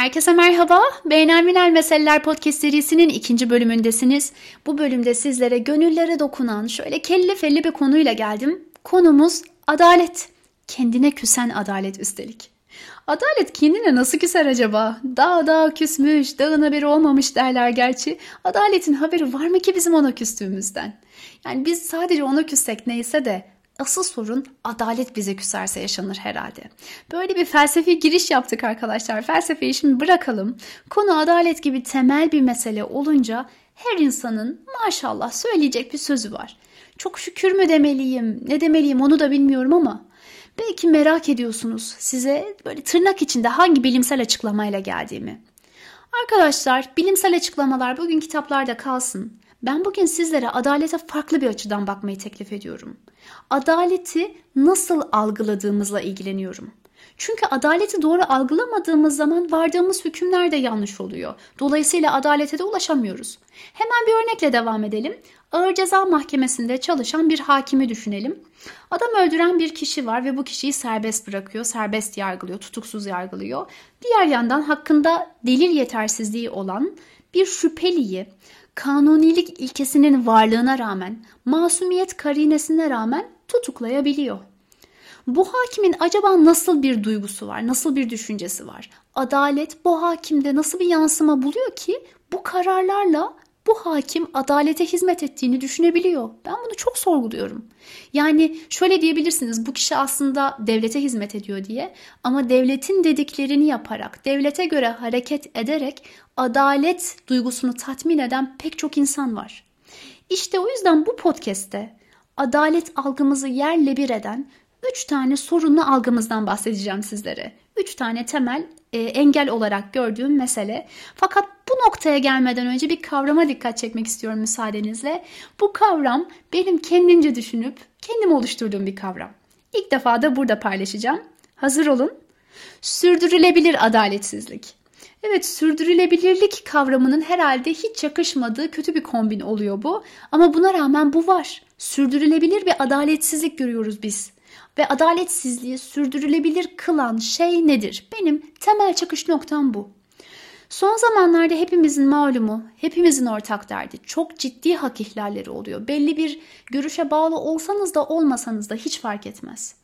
Herkese merhaba. Beğenen Meseleler Podcast serisinin ikinci bölümündesiniz. Bu bölümde sizlere gönüllere dokunan şöyle kelli felli bir konuyla geldim. Konumuz adalet. Kendine küsen adalet üstelik. Adalet kendine nasıl küser acaba? Dağ dağ küsmüş, dağın haberi olmamış derler gerçi. Adaletin haberi var mı ki bizim ona küstüğümüzden? Yani biz sadece ona küssek neyse de Asıl sorun adalet bize küserse yaşanır herhalde. Böyle bir felsefi giriş yaptık arkadaşlar. Felsefeyi şimdi bırakalım. Konu adalet gibi temel bir mesele olunca her insanın maşallah söyleyecek bir sözü var. Çok şükür mü demeliyim, ne demeliyim onu da bilmiyorum ama belki merak ediyorsunuz size böyle tırnak içinde hangi bilimsel açıklamayla geldiğimi. Arkadaşlar bilimsel açıklamalar bugün kitaplarda kalsın. Ben bugün sizlere adalete farklı bir açıdan bakmayı teklif ediyorum. Adaleti nasıl algıladığımızla ilgileniyorum. Çünkü adaleti doğru algılamadığımız zaman vardığımız hükümler de yanlış oluyor. Dolayısıyla adalete de ulaşamıyoruz. Hemen bir örnekle devam edelim. Ağır Ceza Mahkemesi'nde çalışan bir hakimi düşünelim. Adam öldüren bir kişi var ve bu kişiyi serbest bırakıyor, serbest yargılıyor, tutuksuz yargılıyor. Diğer yandan hakkında delil yetersizliği olan bir şüpheliyi kanunilik ilkesinin varlığına rağmen, masumiyet karinesine rağmen tutuklayabiliyor. Bu hakimin acaba nasıl bir duygusu var, nasıl bir düşüncesi var? Adalet bu hakimde nasıl bir yansıma buluyor ki bu kararlarla bu hakim adalete hizmet ettiğini düşünebiliyor. Ben bunu çok sorguluyorum. Yani şöyle diyebilirsiniz bu kişi aslında devlete hizmet ediyor diye ama devletin dediklerini yaparak, devlete göre hareket ederek adalet duygusunu tatmin eden pek çok insan var. İşte o yüzden bu podcast'te adalet algımızı yerle bir eden 3 tane sorunlu algımızdan bahsedeceğim sizlere. 3 tane temel e, engel olarak gördüğüm mesele. Fakat bu noktaya gelmeden önce bir kavrama dikkat çekmek istiyorum müsaadenizle. Bu kavram benim kendimce düşünüp kendim oluşturduğum bir kavram. İlk defa da burada paylaşacağım. Hazır olun. Sürdürülebilir adaletsizlik. Evet sürdürülebilirlik kavramının herhalde hiç yakışmadığı kötü bir kombin oluyor bu. Ama buna rağmen bu var. Sürdürülebilir bir adaletsizlik görüyoruz biz ve adaletsizliği sürdürülebilir kılan şey nedir? Benim temel çıkış noktam bu. Son zamanlarda hepimizin malumu, hepimizin ortak derdi. Çok ciddi hak ihlalleri oluyor. Belli bir görüşe bağlı olsanız da olmasanız da hiç fark etmez.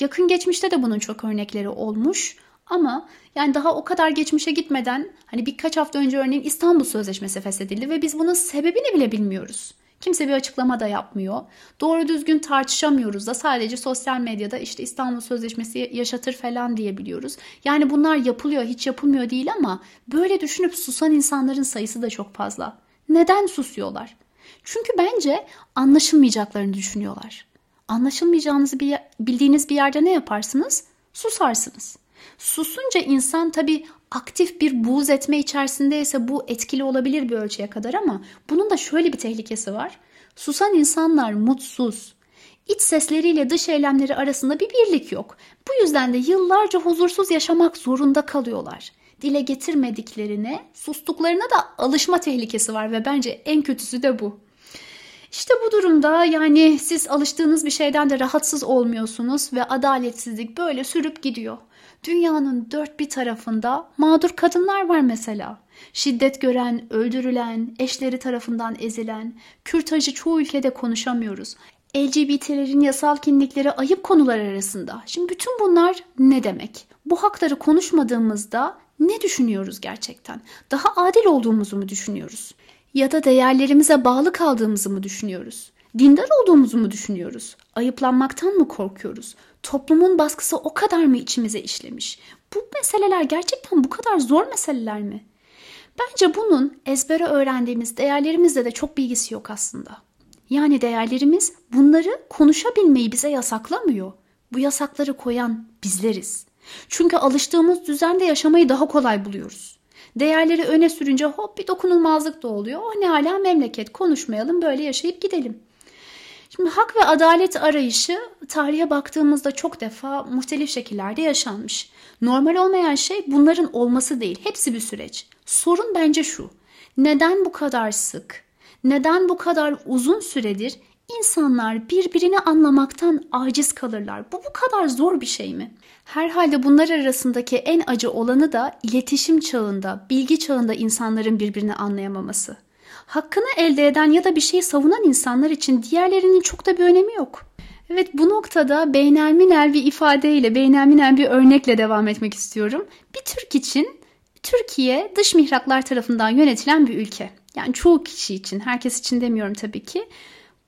Yakın geçmişte de bunun çok örnekleri olmuş ama yani daha o kadar geçmişe gitmeden hani birkaç hafta önce örneğin İstanbul Sözleşmesi feshedildi ve biz bunun sebebini bile bilmiyoruz. Kimse bir açıklama da yapmıyor. Doğru düzgün tartışamıyoruz da sadece sosyal medyada işte İstanbul Sözleşmesi yaşatır falan diyebiliyoruz. Yani bunlar yapılıyor hiç yapılmıyor değil ama böyle düşünüp susan insanların sayısı da çok fazla. Neden susuyorlar? Çünkü bence anlaşılmayacaklarını düşünüyorlar. Anlaşılmayacağınızı bildiğiniz bir yerde ne yaparsınız? Susarsınız. Susunca insan tabii aktif bir buğz etme içerisindeyse bu etkili olabilir bir ölçüye kadar ama bunun da şöyle bir tehlikesi var. Susan insanlar mutsuz. İç sesleriyle dış eylemleri arasında bir birlik yok. Bu yüzden de yıllarca huzursuz yaşamak zorunda kalıyorlar. Dile getirmediklerine, sustuklarına da alışma tehlikesi var ve bence en kötüsü de bu. İşte bu durumda yani siz alıştığınız bir şeyden de rahatsız olmuyorsunuz ve adaletsizlik böyle sürüp gidiyor. Dünyanın dört bir tarafında mağdur kadınlar var mesela. Şiddet gören, öldürülen, eşleri tarafından ezilen, kürtajı çoğu ülkede konuşamıyoruz. LGBT'lerin yasal kimlikleri ayıp konular arasında. Şimdi bütün bunlar ne demek? Bu hakları konuşmadığımızda ne düşünüyoruz gerçekten? Daha adil olduğumuzu mu düşünüyoruz? Ya da değerlerimize bağlı kaldığımızı mı düşünüyoruz? Dindar olduğumuzu mu düşünüyoruz? Ayıplanmaktan mı korkuyoruz? Toplumun baskısı o kadar mı içimize işlemiş? Bu meseleler gerçekten bu kadar zor meseleler mi? Bence bunun ezbere öğrendiğimiz değerlerimizle de çok bilgisi yok aslında. Yani değerlerimiz bunları konuşabilmeyi bize yasaklamıyor. Bu yasakları koyan bizleriz. Çünkü alıştığımız düzende yaşamayı daha kolay buluyoruz. Değerleri öne sürünce hop bir dokunulmazlık da oluyor. Oh ne hala memleket konuşmayalım böyle yaşayıp gidelim. Şimdi hak ve adalet arayışı tarihe baktığımızda çok defa muhtelif şekillerde yaşanmış. Normal olmayan şey bunların olması değil. Hepsi bir süreç. Sorun bence şu. Neden bu kadar sık, neden bu kadar uzun süredir İnsanlar birbirini anlamaktan aciz kalırlar. Bu bu kadar zor bir şey mi? Herhalde bunlar arasındaki en acı olanı da iletişim çağında, bilgi çağında insanların birbirini anlayamaması. Hakkını elde eden ya da bir şeyi savunan insanlar için diğerlerinin çok da bir önemi yok. Evet bu noktada beynelminel bir ifadeyle, beynelminel bir örnekle devam etmek istiyorum. Bir Türk için Türkiye dış mihraklar tarafından yönetilen bir ülke. Yani çoğu kişi için, herkes için demiyorum tabii ki.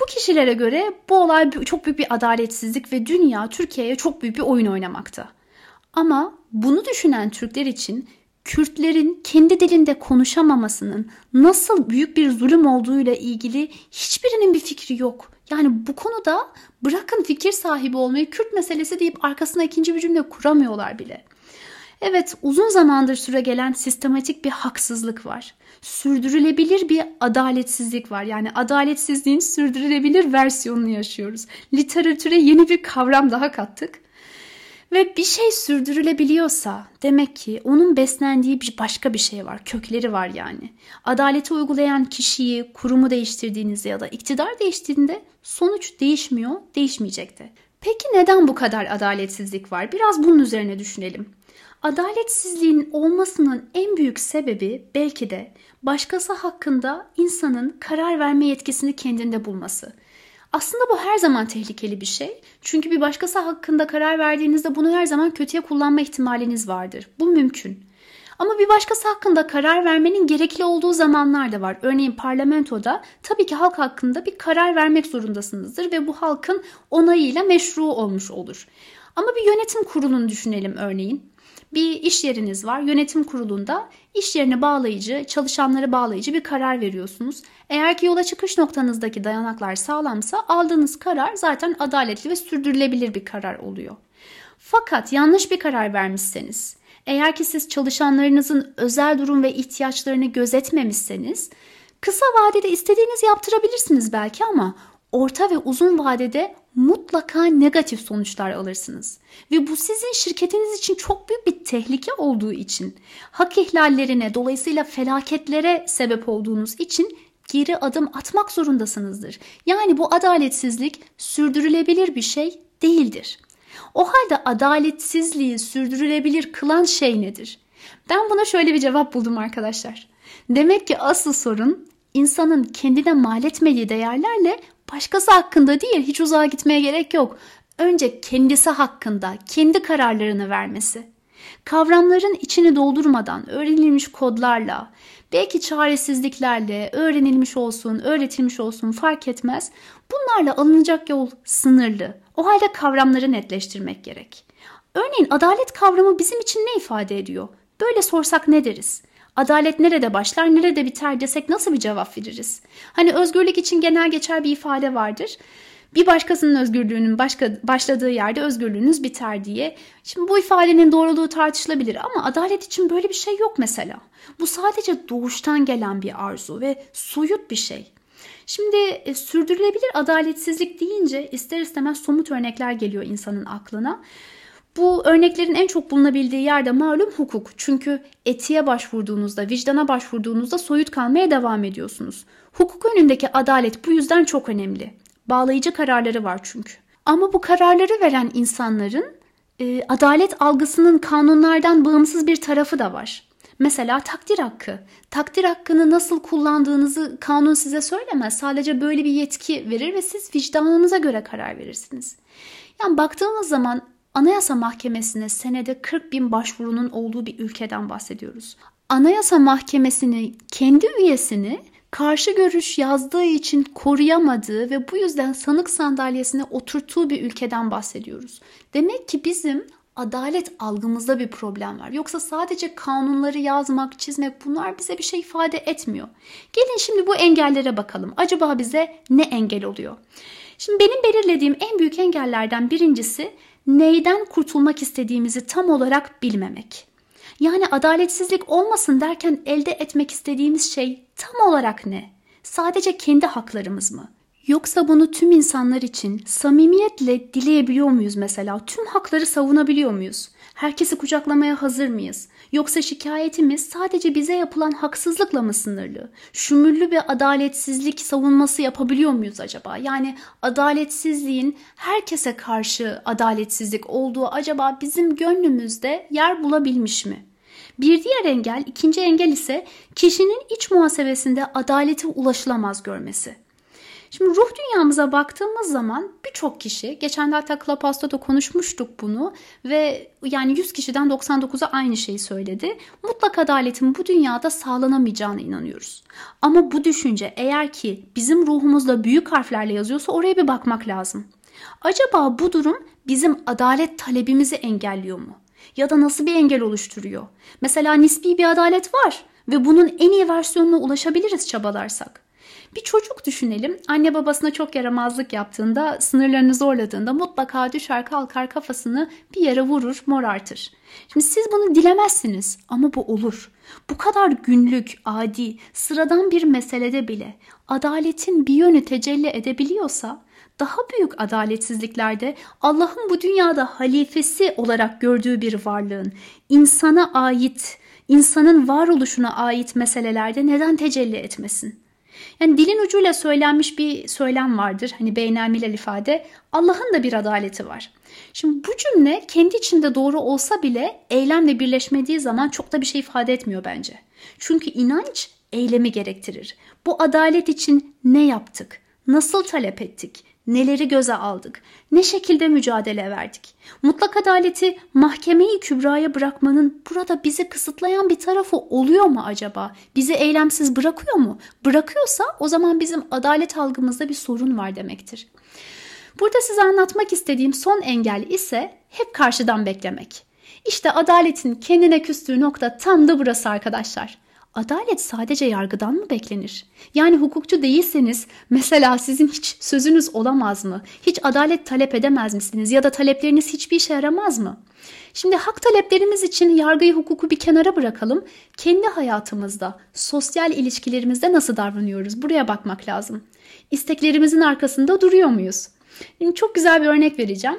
Bu kişilere göre bu olay çok büyük bir adaletsizlik ve dünya Türkiye'ye çok büyük bir oyun oynamakta. Ama bunu düşünen Türkler için Kürtlerin kendi dilinde konuşamamasının nasıl büyük bir zulüm olduğuyla ilgili hiçbirinin bir fikri yok. Yani bu konuda bırakın fikir sahibi olmayı Kürt meselesi deyip arkasına ikinci bir cümle kuramıyorlar bile. Evet uzun zamandır süre gelen sistematik bir haksızlık var. Sürdürülebilir bir adaletsizlik var. Yani adaletsizliğin sürdürülebilir versiyonunu yaşıyoruz. Literatüre yeni bir kavram daha kattık. Ve bir şey sürdürülebiliyorsa demek ki onun beslendiği bir başka bir şey var. Kökleri var yani. Adaleti uygulayan kişiyi, kurumu değiştirdiğinizde ya da iktidar değiştiğinde sonuç değişmiyor, değişmeyecek de. Peki neden bu kadar adaletsizlik var? Biraz bunun üzerine düşünelim. Adaletsizliğin olmasının en büyük sebebi belki de başkası hakkında insanın karar verme yetkisini kendinde bulması. Aslında bu her zaman tehlikeli bir şey. Çünkü bir başkası hakkında karar verdiğinizde bunu her zaman kötüye kullanma ihtimaliniz vardır. Bu mümkün. Ama bir başkası hakkında karar vermenin gerekli olduğu zamanlar da var. Örneğin parlamentoda tabii ki halk hakkında bir karar vermek zorundasınızdır ve bu halkın onayıyla meşru olmuş olur. Ama bir yönetim kurulunu düşünelim örneğin bir iş yeriniz var. Yönetim kurulunda iş yerine bağlayıcı, çalışanları bağlayıcı bir karar veriyorsunuz. Eğer ki yola çıkış noktanızdaki dayanaklar sağlamsa aldığınız karar zaten adaletli ve sürdürülebilir bir karar oluyor. Fakat yanlış bir karar vermişseniz, eğer ki siz çalışanlarınızın özel durum ve ihtiyaçlarını gözetmemişseniz, kısa vadede istediğiniz yaptırabilirsiniz belki ama orta ve uzun vadede mutlaka negatif sonuçlar alırsınız. Ve bu sizin şirketiniz için çok büyük bir tehlike olduğu için, hak ihlallerine dolayısıyla felaketlere sebep olduğunuz için geri adım atmak zorundasınızdır. Yani bu adaletsizlik sürdürülebilir bir şey değildir. O halde adaletsizliği sürdürülebilir kılan şey nedir? Ben buna şöyle bir cevap buldum arkadaşlar. Demek ki asıl sorun insanın kendine mal etmediği değerlerle Başkası hakkında değil, hiç uzağa gitmeye gerek yok. Önce kendisi hakkında, kendi kararlarını vermesi. Kavramların içini doldurmadan öğrenilmiş kodlarla, belki çaresizliklerle, öğrenilmiş olsun, öğretilmiş olsun fark etmez. Bunlarla alınacak yol sınırlı. O halde kavramları netleştirmek gerek. Örneğin adalet kavramı bizim için ne ifade ediyor? Böyle sorsak ne deriz? Adalet nerede başlar, nerede biter desek nasıl bir cevap veririz? Hani özgürlük için genel geçer bir ifade vardır. Bir başkasının özgürlüğünün başka, başladığı yerde özgürlüğünüz biter diye. Şimdi bu ifadenin doğruluğu tartışılabilir ama adalet için böyle bir şey yok mesela. Bu sadece doğuştan gelen bir arzu ve soyut bir şey. Şimdi e, sürdürülebilir adaletsizlik deyince ister istemez somut örnekler geliyor insanın aklına. Bu örneklerin en çok bulunabildiği yerde malum hukuk. Çünkü etiğe başvurduğunuzda, vicdana başvurduğunuzda soyut kalmaya devam ediyorsunuz. Hukuk önündeki adalet bu yüzden çok önemli. Bağlayıcı kararları var çünkü. Ama bu kararları veren insanların e, adalet algısının kanunlardan bağımsız bir tarafı da var. Mesela takdir hakkı. Takdir hakkını nasıl kullandığınızı kanun size söylemez. Sadece böyle bir yetki verir ve siz vicdanınıza göre karar verirsiniz. Yani baktığımız zaman Anayasa Mahkemesi'ne senede 40 bin başvurunun olduğu bir ülkeden bahsediyoruz. Anayasa Mahkemesi'ni kendi üyesini karşı görüş yazdığı için koruyamadığı ve bu yüzden sanık sandalyesine oturttuğu bir ülkeden bahsediyoruz. Demek ki bizim adalet algımızda bir problem var. Yoksa sadece kanunları yazmak, çizmek bunlar bize bir şey ifade etmiyor. Gelin şimdi bu engellere bakalım. Acaba bize ne engel oluyor? Şimdi benim belirlediğim en büyük engellerden birincisi neyden kurtulmak istediğimizi tam olarak bilmemek. Yani adaletsizlik olmasın derken elde etmek istediğimiz şey tam olarak ne? Sadece kendi haklarımız mı? Yoksa bunu tüm insanlar için samimiyetle dileyebiliyor muyuz mesela? Tüm hakları savunabiliyor muyuz? Herkesi kucaklamaya hazır mıyız? Yoksa şikayetimiz sadece bize yapılan haksızlıkla mı sınırlı? Şümüllü bir adaletsizlik savunması yapabiliyor muyuz acaba? Yani adaletsizliğin herkese karşı adaletsizlik olduğu acaba bizim gönlümüzde yer bulabilmiş mi? Bir diğer engel, ikinci engel ise kişinin iç muhasebesinde adalete ulaşılamaz görmesi. Şimdi ruh dünyamıza baktığımız zaman birçok kişi, geçen de hatta Clubhouse'da da konuşmuştuk bunu ve yani 100 kişiden 99'a aynı şeyi söyledi. Mutlak adaletin bu dünyada sağlanamayacağına inanıyoruz. Ama bu düşünce eğer ki bizim ruhumuzda büyük harflerle yazıyorsa oraya bir bakmak lazım. Acaba bu durum bizim adalet talebimizi engelliyor mu? Ya da nasıl bir engel oluşturuyor? Mesela nispi bir adalet var ve bunun en iyi versiyonuna ulaşabiliriz çabalarsak. Bir çocuk düşünelim. Anne babasına çok yaramazlık yaptığında, sınırlarını zorladığında mutlaka düşer kalkar kafasını bir yere vurur, morartır. Şimdi siz bunu dilemezsiniz ama bu olur. Bu kadar günlük, adi, sıradan bir meselede bile adaletin bir yönü tecelli edebiliyorsa daha büyük adaletsizliklerde Allah'ın bu dünyada halifesi olarak gördüğü bir varlığın insana ait, insanın varoluşuna ait meselelerde neden tecelli etmesin? Yani dilin ucuyla söylenmiş bir söylem vardır. Hani beynelmilel ifade. Allah'ın da bir adaleti var. Şimdi bu cümle kendi içinde doğru olsa bile eylemle birleşmediği zaman çok da bir şey ifade etmiyor bence. Çünkü inanç eylemi gerektirir. Bu adalet için ne yaptık? Nasıl talep ettik? Neleri göze aldık? Ne şekilde mücadele verdik? Mutlak adaleti mahkemeyi kübraya bırakmanın burada bizi kısıtlayan bir tarafı oluyor mu acaba? Bizi eylemsiz bırakıyor mu? Bırakıyorsa o zaman bizim adalet algımızda bir sorun var demektir. Burada size anlatmak istediğim son engel ise hep karşıdan beklemek. İşte adaletin kendine küstüğü nokta tam da burası arkadaşlar. Adalet sadece yargıdan mı beklenir? Yani hukukçu değilseniz mesela sizin hiç sözünüz olamaz mı? Hiç adalet talep edemez misiniz? Ya da talepleriniz hiçbir işe yaramaz mı? Şimdi hak taleplerimiz için yargıyı hukuku bir kenara bırakalım. Kendi hayatımızda, sosyal ilişkilerimizde nasıl davranıyoruz? Buraya bakmak lazım. İsteklerimizin arkasında duruyor muyuz? Şimdi çok güzel bir örnek vereceğim.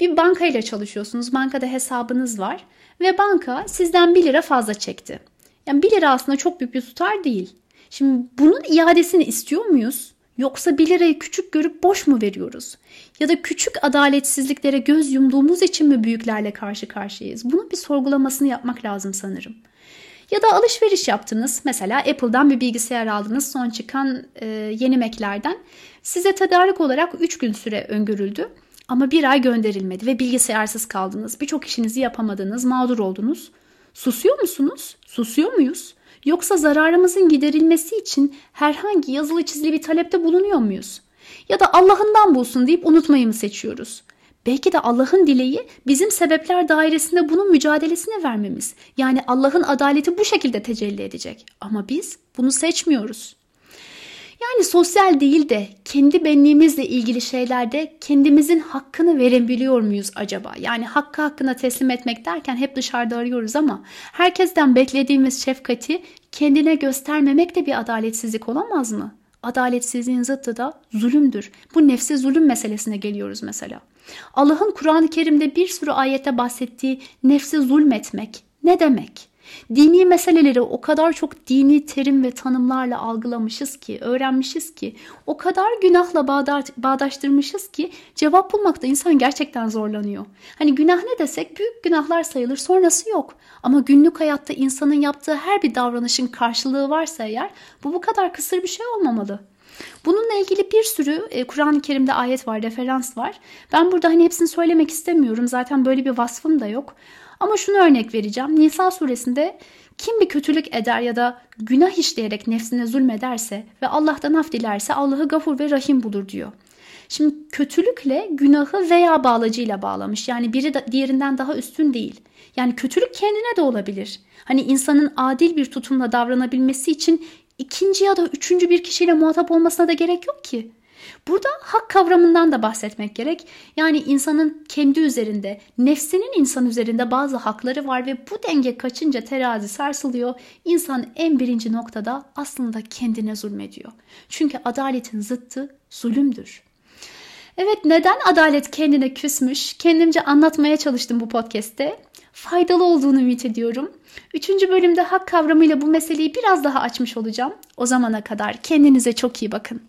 Bir bankayla çalışıyorsunuz. Bankada hesabınız var ve banka sizden 1 lira fazla çekti. Yani 1 lira aslında çok büyük bir tutar değil. Şimdi bunun iadesini istiyor muyuz? Yoksa 1 lirayı küçük görüp boş mu veriyoruz? Ya da küçük adaletsizliklere göz yumduğumuz için mi büyüklerle karşı karşıyayız? Bunun bir sorgulamasını yapmak lazım sanırım. Ya da alışveriş yaptınız. Mesela Apple'dan bir bilgisayar aldınız. Son çıkan e, yeni Mac'lerden. Size tedarik olarak 3 gün süre öngörüldü. Ama bir ay gönderilmedi ve bilgisayarsız kaldınız. Birçok işinizi yapamadınız, mağdur oldunuz. Susuyor musunuz? Susuyor muyuz? Yoksa zararımızın giderilmesi için herhangi yazılı çizili bir talepte bulunuyor muyuz? Ya da Allah'ından bulsun deyip unutmayı mı seçiyoruz? Belki de Allah'ın dileği bizim sebepler dairesinde bunun mücadelesine vermemiz. Yani Allah'ın adaleti bu şekilde tecelli edecek. Ama biz bunu seçmiyoruz. Yani sosyal değil de kendi benliğimizle ilgili şeylerde kendimizin hakkını verebiliyor muyuz acaba? Yani hakkı hakkına teslim etmek derken hep dışarıda arıyoruz ama herkesten beklediğimiz şefkati kendine göstermemek de bir adaletsizlik olamaz mı? Adaletsizliğin zıttı da zulümdür. Bu nefsi zulüm meselesine geliyoruz mesela. Allah'ın Kur'an-ı Kerim'de bir sürü ayette bahsettiği nefsi zulmetmek ne demek? Dini meseleleri o kadar çok dini terim ve tanımlarla algılamışız ki, öğrenmişiz ki, o kadar günahla bağdaştırmışız ki cevap bulmakta insan gerçekten zorlanıyor. Hani günah ne desek büyük günahlar sayılır sonrası yok. Ama günlük hayatta insanın yaptığı her bir davranışın karşılığı varsa eğer bu bu kadar kısır bir şey olmamalı. Bununla ilgili bir sürü e, Kur'an-ı Kerim'de ayet var, referans var. Ben burada hani hepsini söylemek istemiyorum. Zaten böyle bir vasfım da yok. Ama şunu örnek vereceğim. Nisa suresinde kim bir kötülük eder ya da günah işleyerek nefsine zulmederse ve Allah'tan af dilerse Allah'ı gafur ve rahim bulur diyor. Şimdi kötülükle günahı veya bağlacıyla bağlamış. Yani biri da, diğerinden daha üstün değil. Yani kötülük kendine de olabilir. Hani insanın adil bir tutumla davranabilmesi için ikinci ya da üçüncü bir kişiyle muhatap olmasına da gerek yok ki. Burada hak kavramından da bahsetmek gerek. Yani insanın kendi üzerinde, nefsinin insan üzerinde bazı hakları var ve bu denge kaçınca terazi sarsılıyor. İnsan en birinci noktada aslında kendine zulmediyor. Çünkü adaletin zıttı zulümdür. Evet neden adalet kendine küsmüş? Kendimce anlatmaya çalıştım bu podcast'te. Faydalı olduğunu ümit ediyorum. Üçüncü bölümde hak kavramıyla bu meseleyi biraz daha açmış olacağım. O zamana kadar kendinize çok iyi bakın.